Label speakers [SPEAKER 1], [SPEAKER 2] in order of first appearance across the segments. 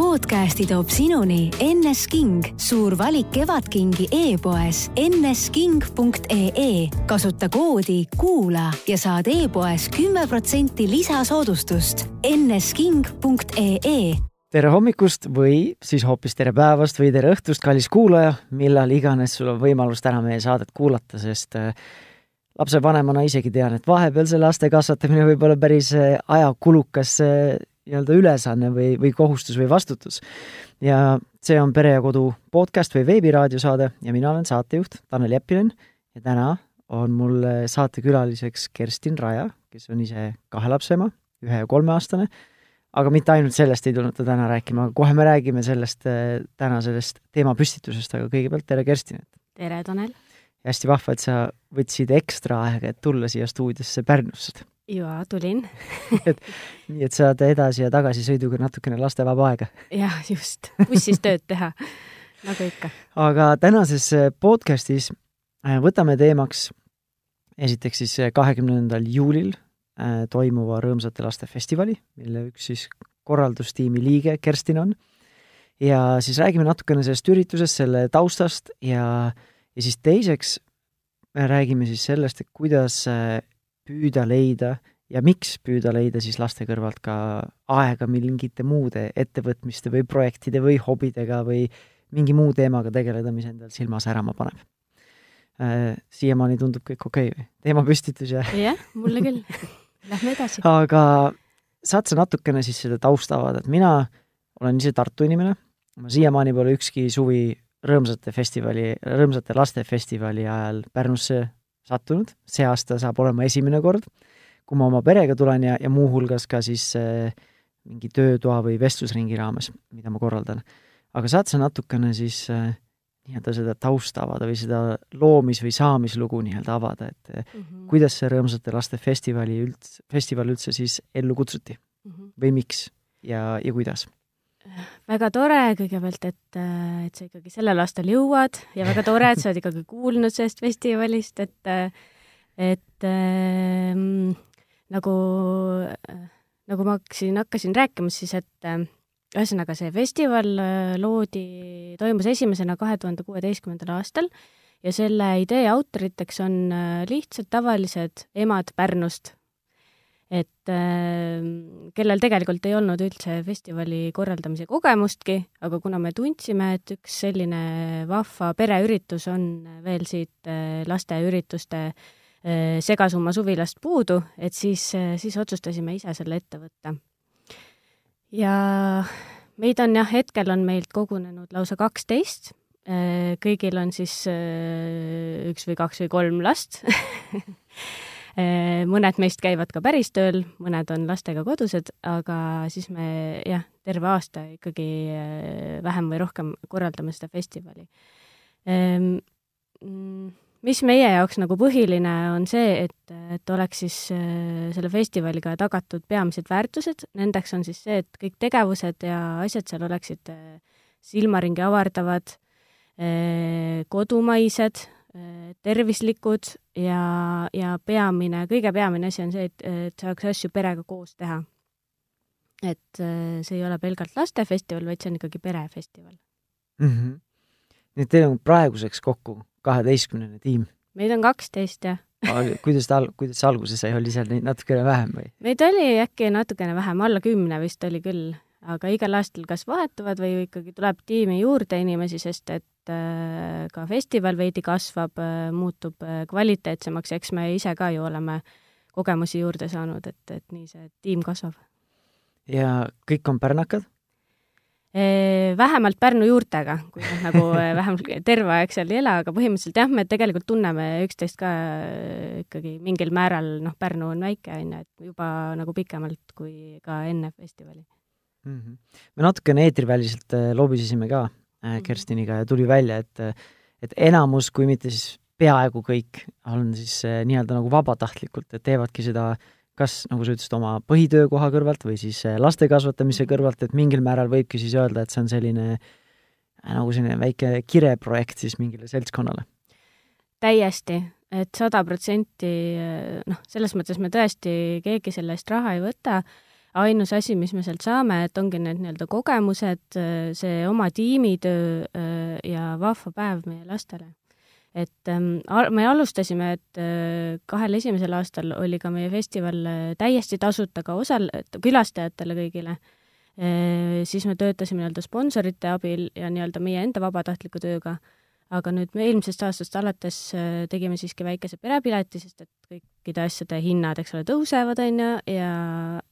[SPEAKER 1] podcasti toob sinuni NS King, suur valik Kevadkingi e-poes nsking.ee. kasuta koodi Kuula ja saad e-poes kümme protsenti lisasoodustust. nsking.ee
[SPEAKER 2] tere hommikust või siis hoopis tere päevast või tere õhtust, kallis kuulaja, millal iganes sul on võimalus täna meie saadet kuulata, sest äh, lapsevanemana isegi tean, et vahepeal see laste kasvatamine võib olla päris äh, ajakulukas äh, nii-öelda ülesanne või, või kohustus või vastutus. ja see on Pere ja Kodu podcast või veebiraadiosaade ja mina olen saatejuht Tanel Jeppinen ja täna on mul saatekülaliseks Kerstin Raja, kes on ise kahe lapse ema, ühe- ja kolmeaastane, aga mitte ainult sellest ei tulnud ta täna rääkima, aga kohe me räägime sellest äh, täna, sellest teemapüstitusest, aga kõigepealt tere, Kerstin!
[SPEAKER 3] tere, Tanel!
[SPEAKER 2] hästi vahva, et sa võtsid ekstra aega, et tulla siia stuudiosse Pärnusse
[SPEAKER 3] jaa, tulin
[SPEAKER 2] et nii, et saad edasi ja tagasi sõiduga natukene lastevaba aega.
[SPEAKER 3] jah, just, bussis tööd teha, nagu ikka.
[SPEAKER 2] aga tänases äh, podcastis äh, võtame teemaks esiteks siis äh, kahekümnendal juulil toimuva Rõõmsate laste festivali, mille üks siis korraldustiimi liige Kerstin on. ja siis räägime natukene sellest üritusest, selle taustast ja, ja siis teiseks räägime siis sellest, et kuidas püüda leida ja miks püüda leida siis laste kõrvalt ka aega mingite muude ettevõtmiste või projektide või hobidega või mingi muu teemaga tegeleda, mis endal silma särama paneb äh,. siiamaani tundub kõik okei okay või? teemapüstitus ja
[SPEAKER 3] jah, mulle küll. Lähme edasi.
[SPEAKER 2] aga saad sa natukene siis seda tausta avada, et mina olen ise Tartu inimene, ma siiamaani pole ükski suvi Rõõmsate festivali, Rõõmsate laste festivali ajal Pärnusse sattunud, see aasta saab olema esimene kord, kui ma oma perega tulen ja, ja muuhulgas ka siis äh, mingi töötoa või vestlusringi raames, mida ma korraldan. aga saad sa natukene siis äh, nii-öelda seda tausta avada või seda loomis- või saamislugu nii-öelda avada, et mm -hmm. kuidas see Rõõmsate laste festivali üldse, festival üldse siis ellu kutsuti mm -hmm. või miks ja, ja kuidas?
[SPEAKER 3] Väga tore kõigepealt, et, et sa ikkagi sellel aastal jõuad ja väga tore, et sa oled ikkagi kuulnud sellest festivalist, et, et ähm, nagu, nagu ma hakkasin, hakkasin rääkima, siis et ühesõnaga, see festival loodi, toimus esimesena kahe tuhande kuueteistkümnendal aastal ja selle idee autoriteks on lihtsalt tavalised emad Pärnust et äh, kellel tegelikult ei olnud üldse festivali korraldamise kogemustki, aga kuna me tundsime, et üks selline vahva pereüritus on veel siit äh, lasteürituste äh, segasumma suvilast puudu, et siis, siis otsustasime ise selle ette võtta. ja meid on jah, hetkel on meilt kogunenud lausa kaksteist, kõigil on siis üks või kaks või kolm last mõned meist käivad ka päris tööl, mõned on lastega kodused, aga siis me jah, terve aasta ikkagi eh, vähem või rohkem korraldame seda festivali. Ehm, mm, mis meie jaoks nagu põhiline on see, et, et oleks siis eh, selle festivaliga tagatud peamised väärtused, nendeks on siis see, et kõik tegevused ja asjad seal oleksid silmaringi avardavad, kodumaised, tervislikud ja, ja peamine, kõige peamine asi on see, et, et saaks asju perega koos teha. et äh, see ei ole pelgalt lastefestival, vaid see on ikkagi perefestival
[SPEAKER 2] mm. -hmm. nii et teil on praeguseks kokku kaheteistkümnene tiim?
[SPEAKER 3] meid on kaksteist, jah
[SPEAKER 2] kuidas ta, kuidas see alguse sai, oli seal neid natukene vähem või?
[SPEAKER 3] meid oli äkki natukene vähem, alla kümne vist oli küll, aga igal aastal kas vahetuvad või ikkagi tuleb tiimi juurde inimesi, sest et Äh, ka festival veidi kasvab, äh, muutub äh, kvaliteetsemaks, eks me ise ka ju oleme kogemusi juurde saanud, et, et nii see tiim kasvab.
[SPEAKER 2] ja kõik on pärnakad?
[SPEAKER 3] Vähemalt Pärnu juurtega, kui noh, nagu vähemalt terve aeg seal ei ela, aga põhimõtteliselt jah, me tegelikult tunneme üksteist ka ikkagi mingil määral, noh, Pärnu on väike, on ju, et juba nagu pikemalt kui ka enne festivali
[SPEAKER 2] mm. -hmm. me natukene eetriväliselt lobisesime ka Äh, mhm. Kerstiniga ja tuli välja, et, et enamus, kui mitte siis peaaegu kõik, on siis äh, nii-öelda nagu vabatahtlikult, et teevadki seda kas, nagu sa ütlesid, oma põhitöökoha kõrvalt või siis äh, laste kasvatamise mhm. kõrvalt, et mingil määral võibki siis öelda, et see on selline nagu selline väike kireprojekt siis mingile seltskonnale.
[SPEAKER 3] täiesti, et sada protsenti noh, selles mõttes me tõesti keegi selle eest raha ei võta ainus asi, mis me sealt saame, et ongi need nii-öelda kogemused, see oma tiimitöö ja vahva päev meie lastele. Et ähm, me alustasime, et äh, kahel esimesel aastal oli ka meie festival äh, täiesti tasuta ka osal-, külastajatele kõigile. Äh,, siis me töötasime nii-öelda sponsorite abil ja nii-öelda meie enda vabatahtliku tööga aga nüüd me eelmisest aastast alates äh, tegime siiski väikese perepileti, sest et kõikide asjade hinnad, eks ole, tõusevad, on ju, ja,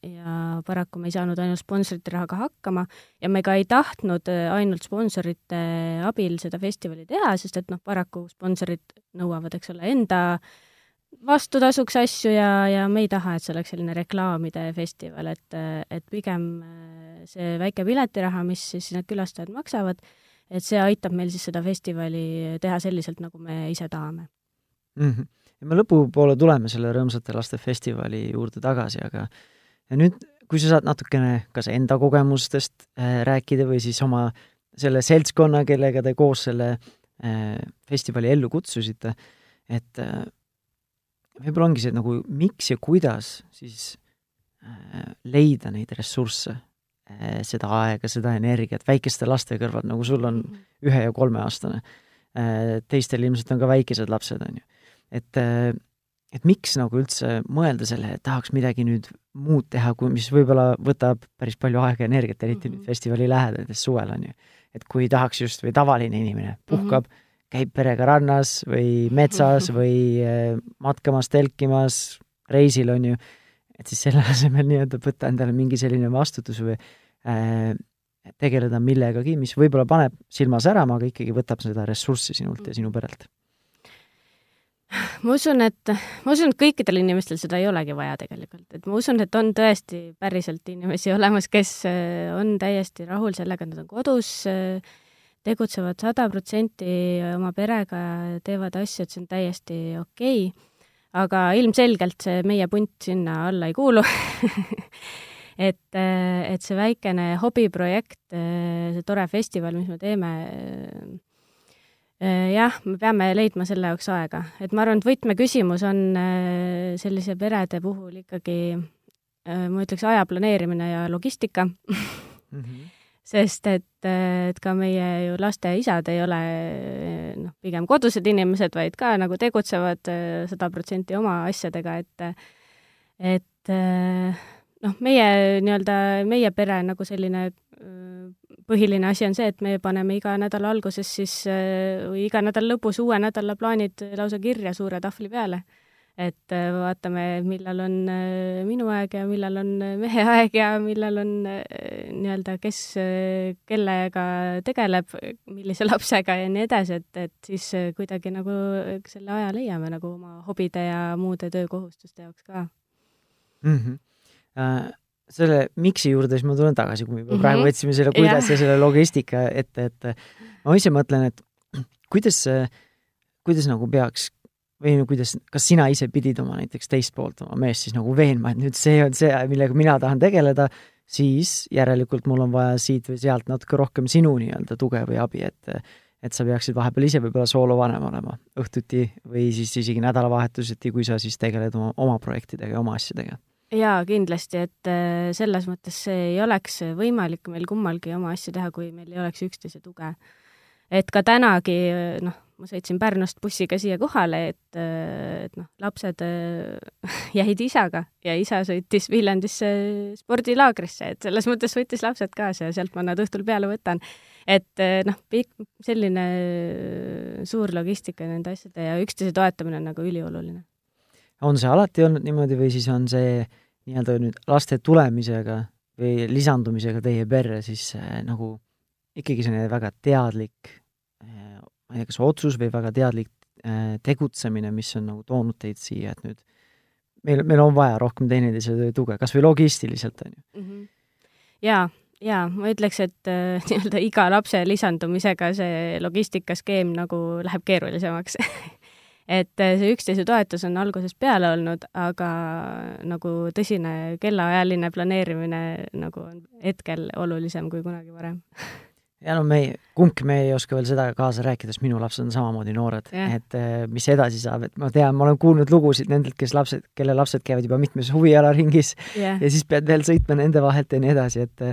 [SPEAKER 3] ja paraku me ei saanud ainult sponsorite rahaga hakkama ja me ka ei tahtnud äh, ainult sponsorite abil seda festivali teha, sest et noh, paraku sponsorid nõuavad, eks ole, enda vastutasuks asju ja, ja me ei taha, et see oleks selline reklaamide festival, et, et pigem äh, see väike piletiraha, mis siis need külastajad maksavad, et see aitab meil siis seda festivali teha selliselt, nagu me ise tahame
[SPEAKER 2] mm. -hmm. ja me lõpupoole tuleme selle Rõõmsate laste festivali juurde tagasi, aga ja nüüd, kui sa saad natukene kas enda kogemustest äh, rääkida või siis oma selle seltskonna, kellega te koos selle äh, festivali ellu kutsusite, et äh, võib-olla ongi see nagu miks ja kuidas siis äh, leida neid ressursse seda aega, seda energiat väikeste laste kõrval, nagu sul on mhm. ühe- ja kolmeaastane. Eh, teistel ilmselt on ka väikesed lapsed, on ju. et, eh, et miks nagu üldse mõelda selle, et tahaks midagi nüüd muud teha, kui, mis võib-olla võtab päris palju aega ja energiat, eriti mm -hmm. nüüd mhm. festivali lähedades suvel, on ju. et kui tahaks just, või tavaline inimene puhkab mm, -hmm. käib perega rannas või metsas või matkamas, telkimas, reisil, on ju et siis selle asemel nii-öelda võtta endale mingi selline vastutus või äh, tegeleda millegagi, mis võib-olla paneb silma särama, aga ikkagi võtab seda ressurssi sinult ja sinu perelt.
[SPEAKER 3] ma usun, et, ma usun, et kõikidel inimestel seda ei olegi vaja tegelikult, et ma usun, et on tõesti päriselt inimesi olemas, kes äh, on täiesti rahul sellega, et nad on kodus, äh, tegutsevad sada protsenti oma perega, teevad asju, et see on täiesti okei okay aga ilmselgelt see meie punt sinna alla ei kuulu. Et, et see väikene hobiprojekt, see tore festival, mis me teeme, jah, me peame leidma selle jaoks aega, et ma arvan, et võtmeküsimus on sellise perede puhul ikkagi, ma ütleks, aja planeerimine ja logistika. Mm. -hmm sest et, et ka meie ju laste isad ei ole noh, pigem kodused inimesed, vaid ka nagu tegutsevad eh, sada protsenti oma asjadega, et et eh, noh, meie nii-öelda, meie pere nagu selline eh, põhiline asi on see, et me paneme iga nädala alguses siis või iga nädala lõpus uue nädala plaanid lausa kirja suure tahvli peale et äh, vaatame, millal on äh, minu aeg ja millal on äh, mehe aeg ja millal on nii-öelda, kes kellega tegeleb, millise lapsega ja nii edasi, et, et siis kuidagi nagu selle aja leiame nagu oma hobide ja muude töökohustuste jaoks ka
[SPEAKER 2] mm. -hmm. Äh, selle miks'i juurde siis ma tulen tagasi, kui me juba mm -hmm. praegu võtsime selle, kuidas ja. ja selle logistika ette, et ma ise mõtlen, et kuidas, kuidas nagu peaks või kuidas, kas sina ise pidid oma näiteks teist poolt, oma meest siis nagu veenma, et nüüd see on see, millega mina tahan tegeleda, siis järelikult mul on vaja siit või sealt natuke rohkem sinu nii-öelda tuge või abi, et et sa peaksid vahepeal ise võib-olla soolovanem olema õhtuti või siis isegi nädalavahetuseti, kui sa siis tegeled oma, oma projektidega ja oma asjadega.
[SPEAKER 3] jaa, kindlasti, et äh, selles mõttes see ei oleks võimalik meil kummalgi oma asju teha, kui meil ei oleks üksteise tuge. et ka tänagi, noh, ma sõitsin Pärnust bussiga siia kohale, et, et noh, lapsed jäid isaga ja isa sõitis Viljandisse spordilaagrisse, et selles mõttes võttis lapsed kaasa ja sealt ma nad õhtul peale võtan. et noh, pikk selline suur logistika nende asjade ja üksteise toetamine on nagu ülioluline.
[SPEAKER 2] on see alati olnud niimoodi või siis on see nii-öelda nüüd laste tulemisega või lisandumisega teie perre siis äh, nagu ikkagi selline väga teadlik ma ei tea, kas otsus või väga teadlik äh, tegutsemine, mis on nagu toonud teid siia, et nüüd meil, meil on vaja rohkem teineteise tuge, kas või logistiliselt, on ju.
[SPEAKER 3] -hmm.. jaa, jaa, ma ütleks, et äh, nii-öelda iga lapse lisandumisega see logistikaskeem nagu läheb keerulisemaks. Et äh, see üksteise toetus on algusest peale olnud, aga nagu tõsine kellaajaline planeerimine nagu on hetkel olulisem kui kunagi varem
[SPEAKER 2] ja no me ei, kumbki me ei oska veel seda kaasa rääkida, sest minu lapsed on samamoodi noored
[SPEAKER 3] Jah.
[SPEAKER 2] et eh, mis edasi saab, et ma tean, ma olen kuulnud lugusid nendelt, kes lapsed, kelle lapsed käivad juba mitmes huvialaringis
[SPEAKER 3] jah,
[SPEAKER 2] ja siis pead veel sõitma nende vahelt ja nii edasi, et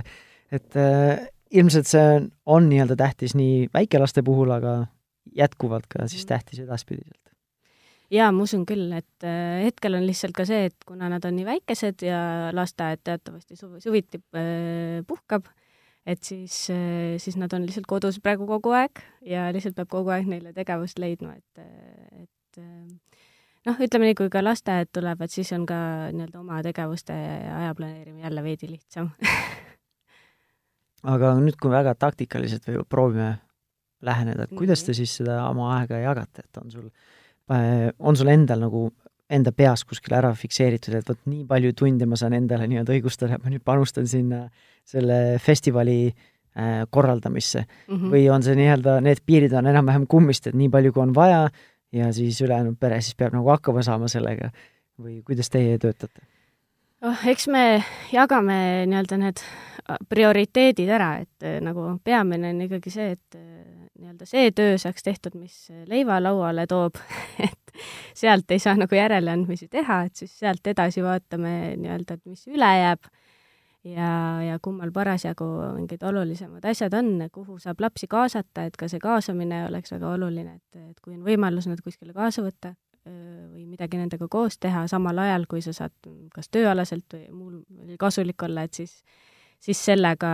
[SPEAKER 2] et eh, ilmselt see on, on nii-öelda tähtis nii väikelaste puhul, aga jätkuvalt ka siis tähtis edaspidiselt.
[SPEAKER 3] jaa, ma usun küll, et äh, hetkel on lihtsalt ka see, et kuna nad on nii väikesed ja lasteaed teatavasti suv- suviti äh, puhkab, et siis, siis nad on lihtsalt kodus praegu kogu aeg ja lihtsalt peab kogu aeg neile tegevust leidma, et, et äh, noh, ütleme nii, kui ka lasteaed tuleb, et siis on ka nii-öelda oma tegevuste aja planeerimine jälle veidi lihtsam.
[SPEAKER 2] aga nüüd, kui väga taktikaliselt või proovime läheneda, et kuidas te siis seda oma aega jagate, et on sul, on sul endal nagu enda peas kuskil ära fikseeritud, et vot nii palju tunde ma saan endale nii-öelda õigustada, et ma nüüd panustan sinna selle festivali äh, korraldamisse
[SPEAKER 3] Mhm.
[SPEAKER 2] või on see nii-öelda, need piirid on enam-vähem kummist, et nii palju, kui on vaja ja siis ülejäänud pere siis peab nagu hakkama saama sellega või kuidas teie töötate?
[SPEAKER 3] Oh, eks me jagame nii-öelda need äh, prioriteedid ära, et äh, nagu peamine on ikkagi see, et äh, nii-öelda see töö saaks tehtud, mis leiva lauale toob. Et sealt ei saa nagu järeleandmisi teha, et siis sealt edasi vaatame nii-öelda, et mis üle jääb. Ja, ja kummal parasjagu mingid olulisemad asjad on, kuhu saab lapsi kaasata, et ka see kaasamine oleks väga oluline, et, et kui on võimalus nad kuskile kaasa võtta või midagi nendega koos teha samal ajal, kui sa saad kas tööalaselt või muul kasulik olla, et siis, siis sellega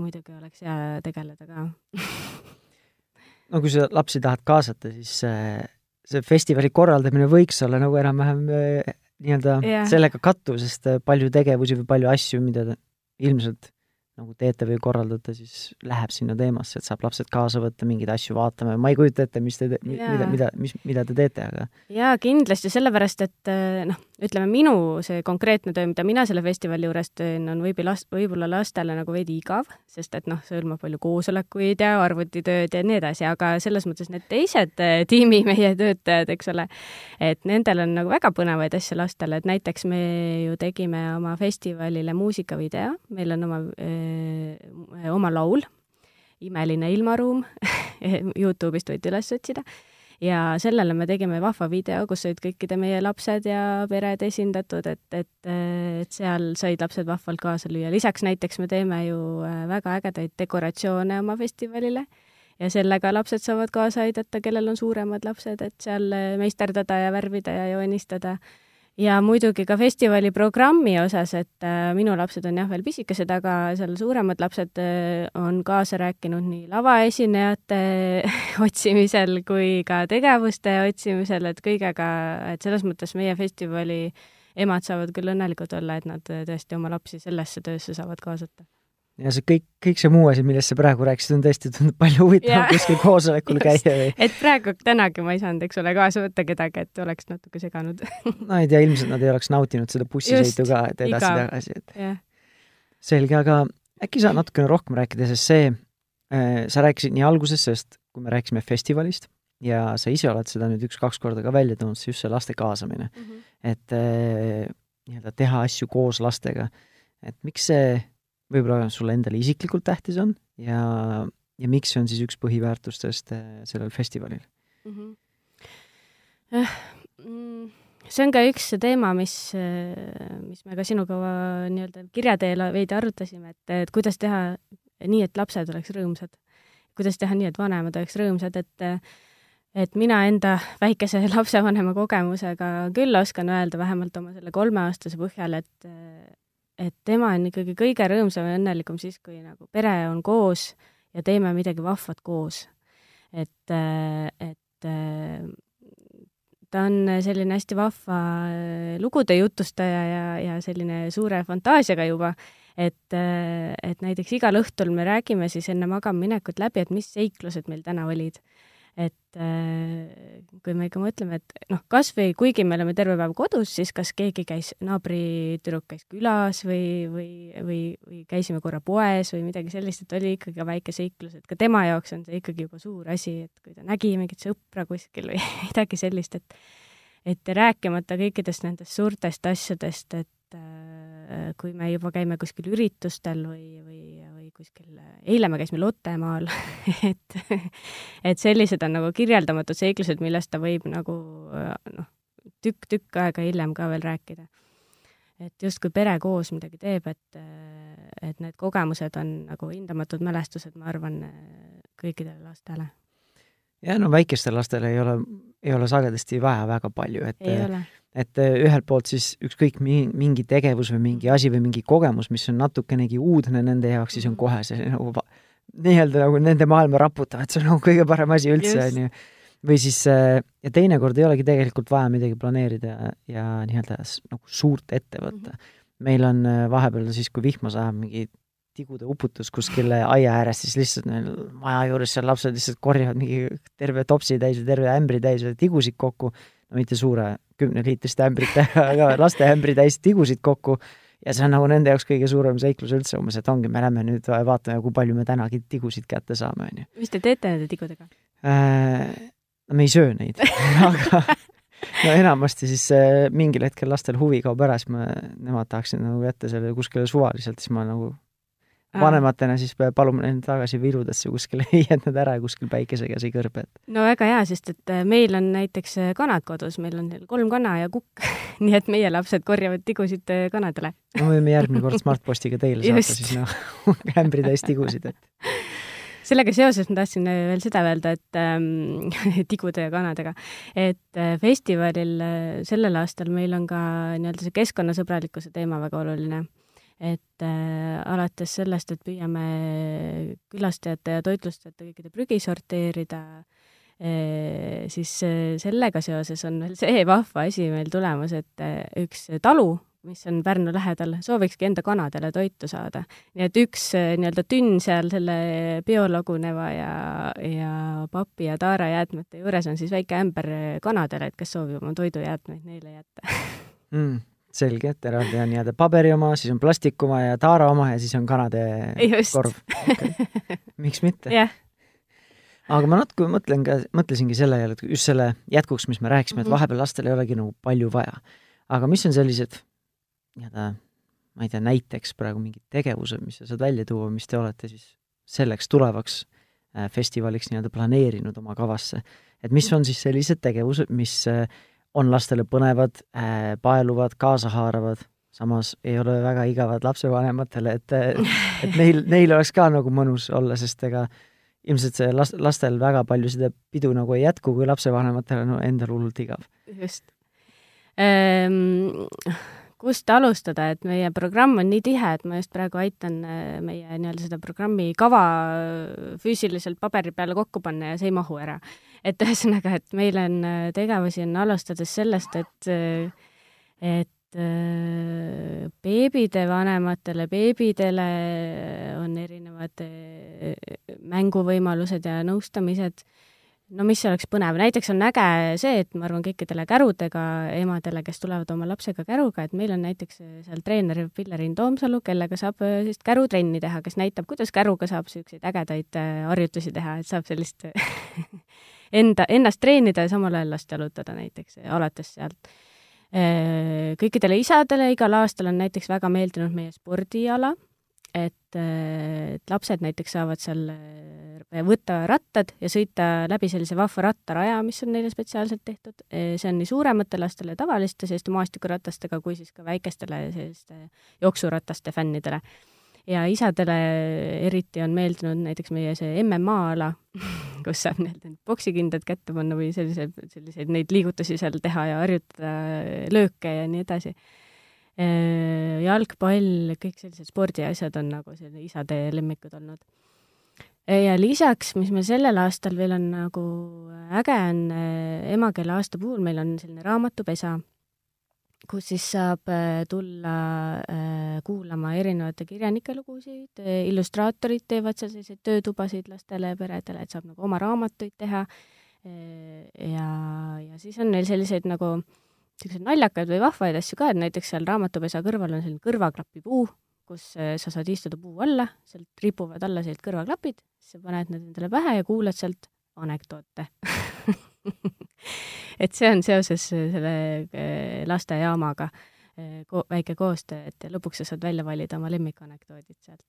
[SPEAKER 3] muidugi oleks hea tegeleda ka
[SPEAKER 2] no kui sa lapsi tahad kaasata, siis see, see festivali korraldamine võiks olla nagu enam-vähem äh, nii-öelda
[SPEAKER 3] Jah.
[SPEAKER 2] sellega kattuv, sest äh, palju tegevusi või palju asju, mida ilmselt nagu teete või korraldate, siis läheb sinna teemasse, et saab lapsed kaasa võtta, mingeid asju vaatama. Ja ma ei kujuta ette, mis te, mida, mida, mis, mida te teete, aga
[SPEAKER 3] jaa, kindlasti, sellepärast et eh, noh, ütleme minu see konkreetne töö, mida mina selle festivali juures teen, on võib-olla last, võib-olla lastele nagu veidi igav, sest et noh, see hõlmab palju koosolekuid ja arvutitööd ja nii edasi, aga selles mõttes need teised eh, tiimi meie töötajad, eks ole, et nendel on nagu väga põnevaid asju lastele, et näiteks me ju tegime oma festivalile muusikavideo, meil on oma, oma laul, Imeline ilmaruum Youtube'ist võite üles otsida ja sellele me tegime vahva video, kus olid kõikide meie lapsed ja pered esindatud, et, et, et seal said lapsed vahvalt kaasa lüüa. lisaks näiteks me teeme ju äh, väga ägedaid dekoratsioone oma festivalile ja sellega lapsed saavad kaasa aidata, kellel on suuremad lapsed, et seal äh, meisterdada ja värvida ja joonistada ja muidugi ka festivali programmi osas, et äh, minu lapsed on jah veel pisikesed, aga seal suuremad lapsed äh, on kaasa rääkinud nii lavaesinejate otsimisel kui ka tegevuste otsimisel, et kõigega, et selles mõttes meie festivali emad saavad küll õnnelikud olla, et nad äh, tõesti oma lapsi sellesse töösse saavad kaasata.
[SPEAKER 2] Ja see kõik, kõik see muu asi, millest sa praegu rääkisid, on tõesti, tundub palju huvitavam kuskil koosolekul käia või?
[SPEAKER 3] Et praegu tänagi ma ei saanud, eks ole, kaasa võtta kedagi, et oleks natuke seganud.
[SPEAKER 2] No ei tea, ilmselt nad ei oleks nautinud seda bussisõitu ka, et edasi-tagasi, et
[SPEAKER 3] jah.
[SPEAKER 2] selge, aga äkki sa natukene rohkem rääkida, sest see äh,, sa rääkisid nii alguses sellest, kui me rääkisime festivalist ja sa ise oled seda nüüd üks-kaks korda ka välja toonud, just see laste kaasamine,
[SPEAKER 3] mm -hmm.
[SPEAKER 2] et äh, nii-öelda teha asju koos lastega. et miks see võib-olla sulle endale isiklikult tähtis on ja, ja miks see on siis üks põhiväärtustest äh, sellel festivalil?
[SPEAKER 3] Mhm. Eh, mm, see on ka üks teema, mis, mis me ka sinuga nii-öelda kirja teel veidi arutasime, et, et kuidas teha nii, et lapsed oleks rõõmsad. kuidas teha nii, et vanemad oleks rõõmsad, et et mina enda väikese lapsevanema kogemusega küll oskan öelda, vähemalt oma selle kolmeaastase põhjal, et et tema on ikkagi kõige rõõmsam ja õnnelikum siis, kui nagu pere on koos ja teeme midagi vahvat koos. et, et ta on selline hästi vahva lugude jutustaja ja, ja selline suure fantaasiaga juba, et, et näiteks igal õhtul me räägime siis enne magama minekut läbi, et mis seiklused meil täna olid. Et kui me ikka mõtleme, et noh, kas või kuigi me oleme terve päev kodus, siis kas keegi käis, naabritüdruk käis külas või, või, või, või käisime korra poes või midagi sellist, et oli ikkagi väike seiklus, et ka tema jaoks on see ikkagi juba suur asi, et kui ta nägi mingit sõpra kuskil või midagi sellist, et et rääkimata kõikidest nendest suurtest asjadest, et äh, kui me juba käime kuskil üritustel või, või kuskil, eile me käisime Lottemaal et, et sellised on nagu kirjeldamatud seiklused, millest ta võib nagu noh, tükk-tükk aega hiljem ka veel rääkida. et justkui pere koos midagi teeb, et, et need kogemused on nagu hindamatud mälestused, ma arvan, kõikidele lastele.
[SPEAKER 2] jah, no väikestel lastel ei ole, ei ole sagedasti vaja väga palju, et et ühelt poolt siis ükskõik mi-, mingi tegevus või mingi asi või mingi kogemus, mis on natukenegi uudne nende jaoks, siis on kohe see nagu nii-öelda nagu nende maailma raputav, et see on nagu kõige parem asi üldse, on ju või siis äh, ja teinekord ei olegi tegelikult vaja midagi planeerida ja, ja nii-öelda nagu suurt ette võtta mm. -hmm. meil on äh, vahepeal siis, kui vihma sajab, mingi tigude uputus kuskil aia ääres, siis lihtsalt neil maja juures seal lapsed lihtsalt korjavad mingi terve topsi täis või terve ämbri täis tigusid kokku, no mitte suure kümneliitriste ämbritega, aga laste ämbri täis tigusid kokku ja see on nagu nende jaoks kõige suurem seiklus üldse umbes, et ongi, me lähme nüüd vaatame, kui palju me tänagi tigusid kätte saame, on ju.
[SPEAKER 3] mis te teete nende tigudega
[SPEAKER 2] äh,? no me ei söö neid aga no enamasti siis äh, mingil hetkel lastel huvi kaob ära, siis ma, nemad tahaksid nagu jätta selle kuskile suvaliselt, siis ma nagu vanematena siis palume neid tagasi viludesse kuskile, ei jätnud ära kuskil päikese käes ei kõrbe,
[SPEAKER 3] no väga hea, sest et äh, meil on näiteks äh, kanad kodus, meil on kolm kana ja kukk nii et meie lapsed korjavad tigusid kanadele.
[SPEAKER 2] no võime järgmine kord Smartpostiga teile saata siis noh, ämbritäis tigusid, et
[SPEAKER 3] sellega seoses ma tahtsin äh, veel seda öelda, et ähm, tigude ja kanadega, et äh, festivalil äh, sellel aastal meil on ka nii-öelda see keskkonnasõbralikkuse teema väga oluline. Et äh, alates sellest, et püüame külastajate ja toitlustajate kõikide prügi sorteerida äh,, siis äh, sellega seoses on veel see vahva asi meil tulemas, et äh, üks talu mis on Pärnu lähedal, soovikski enda kanadele toitu saada. nii et üks eh, nii-öelda tünn seal selle biolaguneva ja, ja papi ja taarajäätmete juures on siis väike ämber kanadele, et kes soovib oma toidujäätmeid neile jätta
[SPEAKER 2] mm selge, et eraldi on nii-öelda paberi oma, siis on plastiku oma ja taara oma ja siis on kanade Just. korv okay.. miks mitte
[SPEAKER 3] yeah.?
[SPEAKER 2] aga ma natuke mõtlen ka, mõtlesingi selle jälle, et just selle jätkuks, mis me rääkisime, et mhm. vahepeal lastel ei olegi nagu palju vaja. aga mis on sellised nii-öelda ma ei tea, näiteks praegu mingid tegevused, mis sa saad välja tuua, mis te olete siis selleks tulevaks äh, festivaliks nii-öelda planeerinud oma kavasse. et mis on siis sellised tegevused, mis äh, on lastele põnevad, äh, paeluvad, kaasahaaravad, samas ei ole väga igavad lapsevanematele, et, et neil, neil oleks ka nagu mõnus olla, sest ega ilmselt see last, lastel väga palju seda pidu nagu ei jätku, kui lapsevanematel on no, endal hullult igav.
[SPEAKER 3] just ehm kust alustada, et meie programm on nii tihe, et ma just praegu aitan äh, meie nii-öelda seda programmi kava äh, füüsiliselt paberi peale kokku panna ja see ei mahu ära. et ühesõnaga, et meil on äh, tegevusi on alustades sellest, et, et beebide vanematele beebidele on erinevad mänguvõimalused ja nõustamised no mis oleks põnev, näiteks on äge see, et ma arvan, kõikidele kärudega emadele, kes tulevad oma lapsega käruga, et meil on näiteks seal treener Pillerin Toomsalu, kellega saab äh, sellist kärutrenni teha, kes näitab, kuidas käruga saab niisuguseid ägedaid äh, harjutusi teha, et saab sellist enda, ennast treenida ja samal ajal last jalutada näiteks, alates sealt. Kõikidele isadele igal aastal on näiteks väga meeldinud meie spordiala, et, et lapsed näiteks saavad seal võtta rattad ja sõita läbi sellise vahva rattaraja, mis on neile spetsiaalselt tehtud. see on nii suurematele lastele tavaliste selliste maastikuratastega kui siis ka väikestele selliste jooksurataste fännidele. ja isadele eriti on meeldinud näiteks meie see MMA-ala, kus saab nii-öelda poksikindad kätte panna või selliseid, selliseid neid liigutusi seal teha ja harjutada lööke ja nii edasi jalgpall, kõik sellised spordiasjad on nagu selline isade lemmikud olnud. Ja lisaks, mis meil sellel aastal veel on nagu äge, on eh, emakeele aasta puhul meil on selline raamatupesa, kus siis saab tulla äh, kuulama erinevate kirjanike lugusid, illustraatorid teevad seal selliseid töötubasid lastele peredele, et saab nagu oma raamatuid teha. Ja, ja siis on neil selliseid nagu niisuguseid naljakaid või vahvaid asju ka, et näiteks seal raamatupesa kõrval on selline kõrvaklapipuu, kus sa saad istuda puu alla, sealt ripuvad alla sellised kõrvaklapid, siis sa paned need endale pähe ja kuulad sealt anekdoote et see on seoses selle eh, lastejaamaga ko väike koostöö, et lõpuks sa saad välja valida oma lemmikanekdoodid sealt.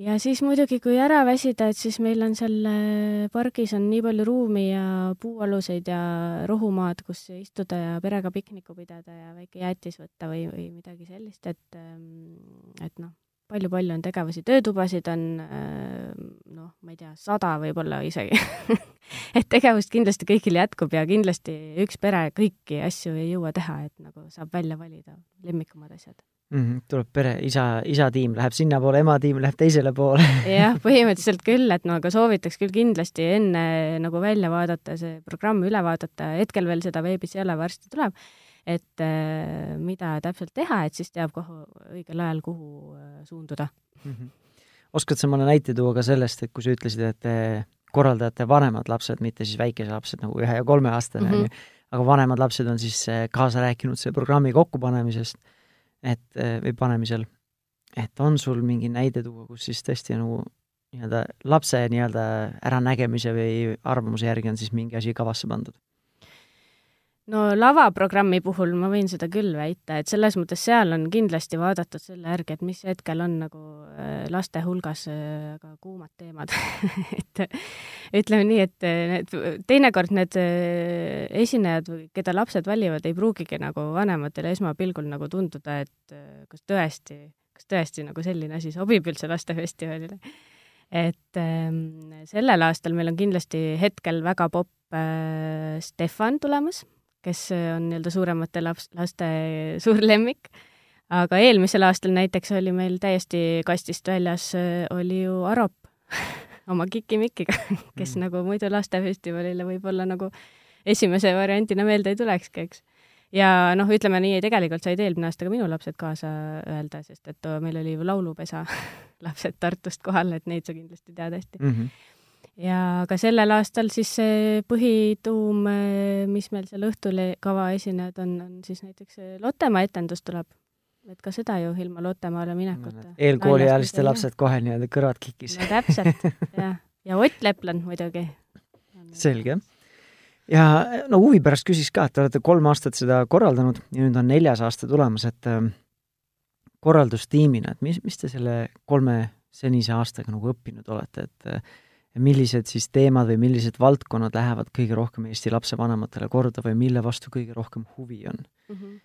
[SPEAKER 3] Ja siis muidugi, kui ära väsida, et siis meil on seal äh, pargis on nii palju ruumi ja puualuseid ja rohumaad, kus istuda ja perega pikniku pidada ja väike jäätis võtta või, või midagi sellist, et ähm, et noh, palju-palju on tegevusi, töötubasid on äh, noh, ma ei tea, sada võib-olla isegi et tegevust kindlasti kõigil jätkub ja kindlasti üks pere kõiki asju ei jõua teha, et nagu saab välja valida lemmikumad asjad
[SPEAKER 2] mm. -hmm. tuleb pere, isa, isatiim läheb sinnapoole, ematiim läheb teisele poole
[SPEAKER 3] jah, põhimõtteliselt küll, et no aga soovitaks küll kindlasti enne nagu välja vaadata, see programm üle vaadata, hetkel veel seda veebis ei ole, varsti tuleb et äh, mida täpselt teha, et siis teab, kuhu õigel ajal, kuhu äh, suunduda mm.
[SPEAKER 2] -hmm. oskad sa mõne näite tuua ka sellest, et kui sa ütlesid, et te korraldate vanemad lapsed, mitte siis väikesed lapsed nagu ühe ja kolmeaastane mm, -hmm. aga vanemad lapsed on siis äh, kaasa rääkinud selle programmi kokkupanemisest, et või panemisel, et on sul mingi näide tuua, kus siis tõesti nagu nii-öelda lapse nii-öelda äranägemise või arvamuse järgi on siis mingi asi kavasse pandud?
[SPEAKER 3] No lavaprogrammi puhul ma võin seda küll väita, et selles mõttes seal on kindlasti vaadatud selle järgi, et mis hetkel on nagu äh, laste hulgas väga äh, kuumad teemad et ütleme nii, et äh, need, teinekord need esinejad, keda lapsed valivad, ei pruugigi nagu vanematele esmapilgul nagu tunduda, et kas tõesti, kas tõesti nagu selline asi sobib üldse lastefestivalile. et ähm, sellel aastal meil on kindlasti hetkel väga popp äh, Stefan tulemas kes on nii-öelda suuremate laps, laste suur lemmik. aga eelmisel aastal näiteks oli meil täiesti kastist väljas, oli ju Arop oma Kiki-Mikiga, kes mm. nagu muidu lastefestivalile võib-olla nagu esimese variandina meelde ei tulekski, eks. ja noh, ütleme nii, tegelikult said eelmine aasta ka minu lapsed kaasa öelda, sest et meil oli ju laulupesa lapsed Tartust kohal, et neid sa kindlasti tead hästi mm. -hmm ja ka sellel aastal siis see põhituum, mis meil seal õhtul kava esinejad on, on siis näiteks Lottemaa etendus tuleb. et ka seda ju ilma Lottemaale minekuta no,.
[SPEAKER 2] eelkooliealiste lapsed kohe nii-öelda kõrvad kikis.
[SPEAKER 3] no täpselt, jah. ja Ott Lepland muidugi.
[SPEAKER 2] selge. ja no huvi pärast küsiks ka, et te olete kolm aastat seda korraldanud ja nüüd on neljas aasta tulemas, et korraldustiimina, et mis, mis te selle kolme senise aastaga nagu õppinud olete, et äh, millised siis teemad või millised valdkonnad lähevad kõige rohkem Eesti lapsevanematele korda või mille vastu kõige rohkem huvi on mm? -hmm.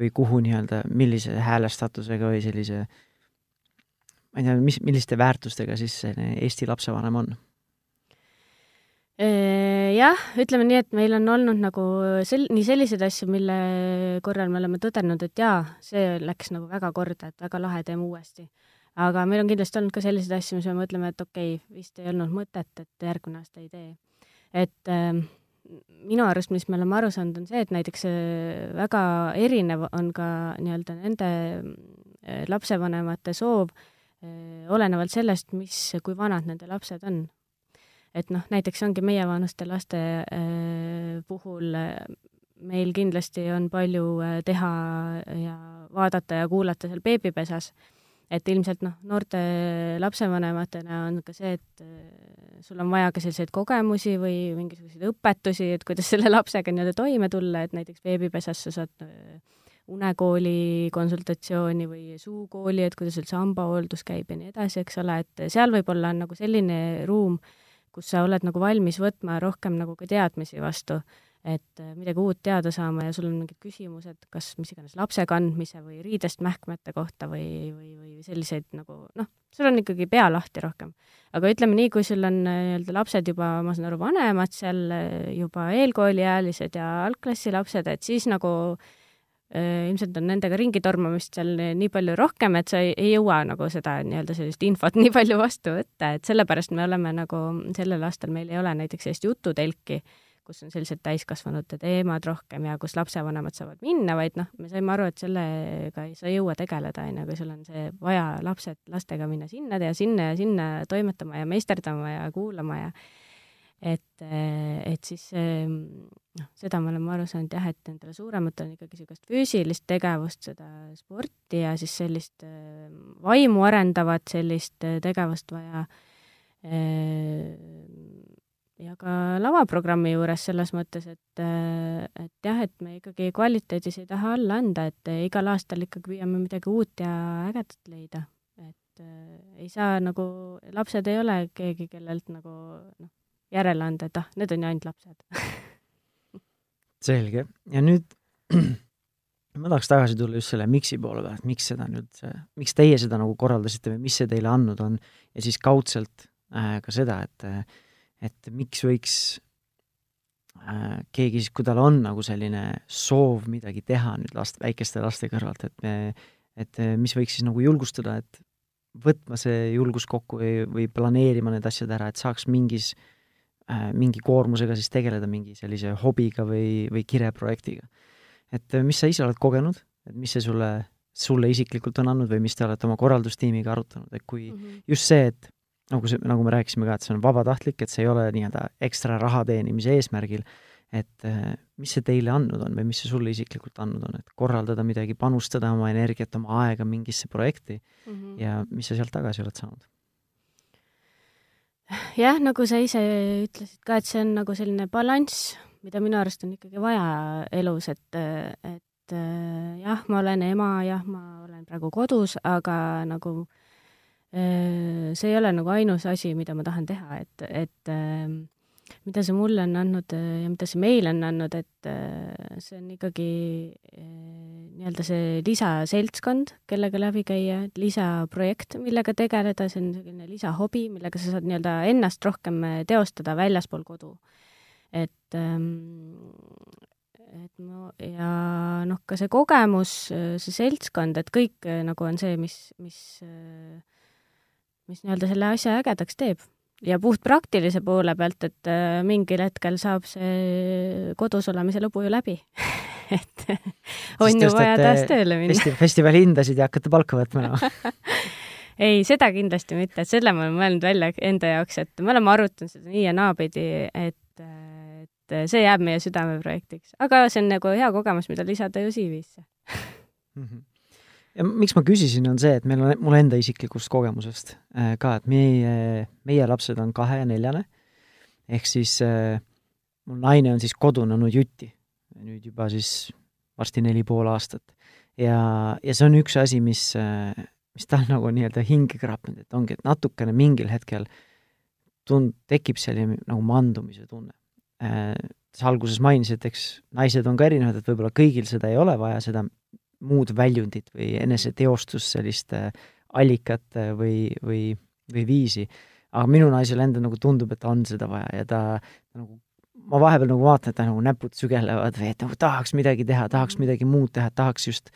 [SPEAKER 2] või kuhu nii-öelda, millise häälestatusega või sellise ma ei tea, mis, milliste väärtustega siis see Eesti lapsevanem on?
[SPEAKER 3] Jah, ütleme nii, et meil on olnud nagu sel-, nii selliseid asju, mille korral me oleme tõdenud, et jaa, see läks nagu väga korda, et väga lahe, teeme uuesti aga meil on kindlasti olnud ka selliseid asju, mis me mõtleme, et okei okay,, vist ei olnud mõtet, et järgmine aasta ei tee. et äh, minu arust, mis me oleme aru saanud, on see, et näiteks äh, väga erinev on ka nii-öelda nende äh, lapsevanemate soov äh, olenevalt sellest, mis, kui vanad nende lapsed on. et noh, näiteks ongi meievanuste laste äh, puhul meil kindlasti on palju teha ja vaadata ja kuulata seal beebipesas et ilmselt noh, noorte lapsevanematena on ka see, et äh, sul on vaja ka selliseid kogemusi või mingisuguseid õpetusi, et kuidas selle lapsega nii-öelda toime tulla, et näiteks beebipesas sa saad äh, unekooli konsultatsiooni või suukooli, et kuidas üldse hambahooldus käib ja nii edasi, eks ole, et seal võib-olla on nagu selline ruum, kus sa oled nagu valmis võtma rohkem nagu ka teadmisi vastu et äh, midagi uut teada saama ja sul on mingid küsimused, kas mis iganes lapse kandmise või riidest mähkmete kohta või, või, või selliseid nagu noh, sul on ikkagi pea lahti rohkem. aga ütleme nii, kui sul on äh, nii-öelda lapsed juba, ma saan aru, vanemad seal, äh, juba eelkooliealised ja algklassi lapsed, et siis nagu ilmselt on nendega ringi tormamist seal nii palju rohkem, et sa ei, ei jõua nagu seda nii-öelda sellist infot nii palju vastu võtta, et sellepärast me oleme nagu sellel aastal meil ei ole näiteks sellist jututelki kus on sellised täiskasvanute teemad rohkem ja kus lapsevanemad saavad minna, vaid noh, me saime aru, et sellega ei, sa jõua tegeleda, on ju, kui sul on see vaja lapsed, lastega minna sinna ja sinna ja sinna toimetama ja meisterdama ja kuulama ja et, et siis noh, seda me oleme aru saanud jah, et nendele suurematele on ikkagi niisugust füüsilist tegevust, seda sporti ja siis sellist vaimu arendavat sellist tegevust vaja ja ka lavaprogrammi juures selles mõttes, et, et jah, et me ikkagi kvaliteedis ei taha alla anda, et igal aastal ikkagi püüame midagi uut ja ägedat leida. et äh, ei saa nagu, lapsed ei ole keegi, kellelt nagu noh, järele anda, et ah, need on ju ainult lapsed.
[SPEAKER 2] Selge, ja nüüd ma tahaks tagasi tulla just selle miks'i poole pealt, miks seda nüüd, miks teie seda nagu korraldasite või mis see teile andnud on. Ja siis kaudselt äh, ka seda, et et miks võiks äh, keegi siis, kui tal on nagu selline soov midagi teha nüüd last, väikeste laste kõrvalt, et me, et mis võiks siis nagu julgustada, et võtma see julgus kokku või, või planeerima need asjad ära, et saaks mingis äh,, mingi koormusega siis tegeleda mingi sellise hobiga või, või kireprojektiga. et mis sa ise oled kogenud, et mis see sulle, sulle isiklikult on andnud või mis te olete oma korraldustiimiga arutanud, et kui mm -hmm. just see, et nagu see, nagu me rääkisime ka, et see on vabatahtlik, et see ei ole nii-öelda ekstra raha teenimise eesmärgil, et äh, mis see teile andnud on või mis see sulle isiklikult andnud on, et korraldada midagi, panustada oma energiat, oma aega mingisse projekti mm -hmm. ja mis sa sealt tagasi oled saanud?
[SPEAKER 3] jah, nagu sa ise ütlesid ka, et see on nagu selline balanss, mida minu arust on ikkagi vaja elus, et, et äh, jah, ma olen ema, jah, ma olen praegu kodus, aga nagu äh, Äh, see ei ole nagu ainus asi, mida ma tahan teha, et, et ähm, mida see mulle on andnud äh, ja mida see meile on andnud, et äh, see on ikkagi nii-öelda see lisaseltskond, kellega läbi käia, lisaprojekt, millega tegeleda, see on selline lisahobi, millega sa saad nii-öelda ennast rohkem teostada väljaspool kodu. et ähm, et no ja noh, ka see kogemus, see seltskond, et kõik nagu on see, mis, mis mis nii-öelda selle asja ägedaks teeb. ja puht praktilise poole pealt, et äh, mingil hetkel saab see kodus olemise lõbu ju läbi et on ju vaja taas tööle minna
[SPEAKER 2] festi. festivali hindasid ja hakkate palka võtma no.
[SPEAKER 3] ei, seda kindlasti mitte, et selle ma olen mõelnud välja enda jaoks, et me oleme arutanud seda nii ja naapidi, et, et see jääb meie südameprojektiks, aga see on nagu hea kogemus, mida lisada ju CV-sse mm.
[SPEAKER 2] -hmm ja miks ma küsisin, on see, et meil on, mul enda isiklikust kogemusest äh, ka, et meie, meie lapsed on kahe- ja neljane, ehk siis äh, mul naine on siis kodune nujuti, nüüd juba siis varsti neli pool aastat. ja, ja see on üks asi, mis äh,, mis tal nagu nii-öelda hinge krapnud, et ongi, et natukene mingil hetkel tund-, tekib selline nagu mandumise tunne. Sa alguses mainisid, eks naised on ka erinevad, et võib-olla kõigil seda ei ole vaja, seda muud väljundit või eneseteostust, sellist äh, allikat äh, või, või, või viisi. aga minu naisele endale nagu tundub, et on seda vaja ja ta nagu, ma vahepeal nagu vaatan, et ta nagu näpud sügelevad või et nagu tahaks midagi teha, tahaks mhm. midagi muud teha, tahaks just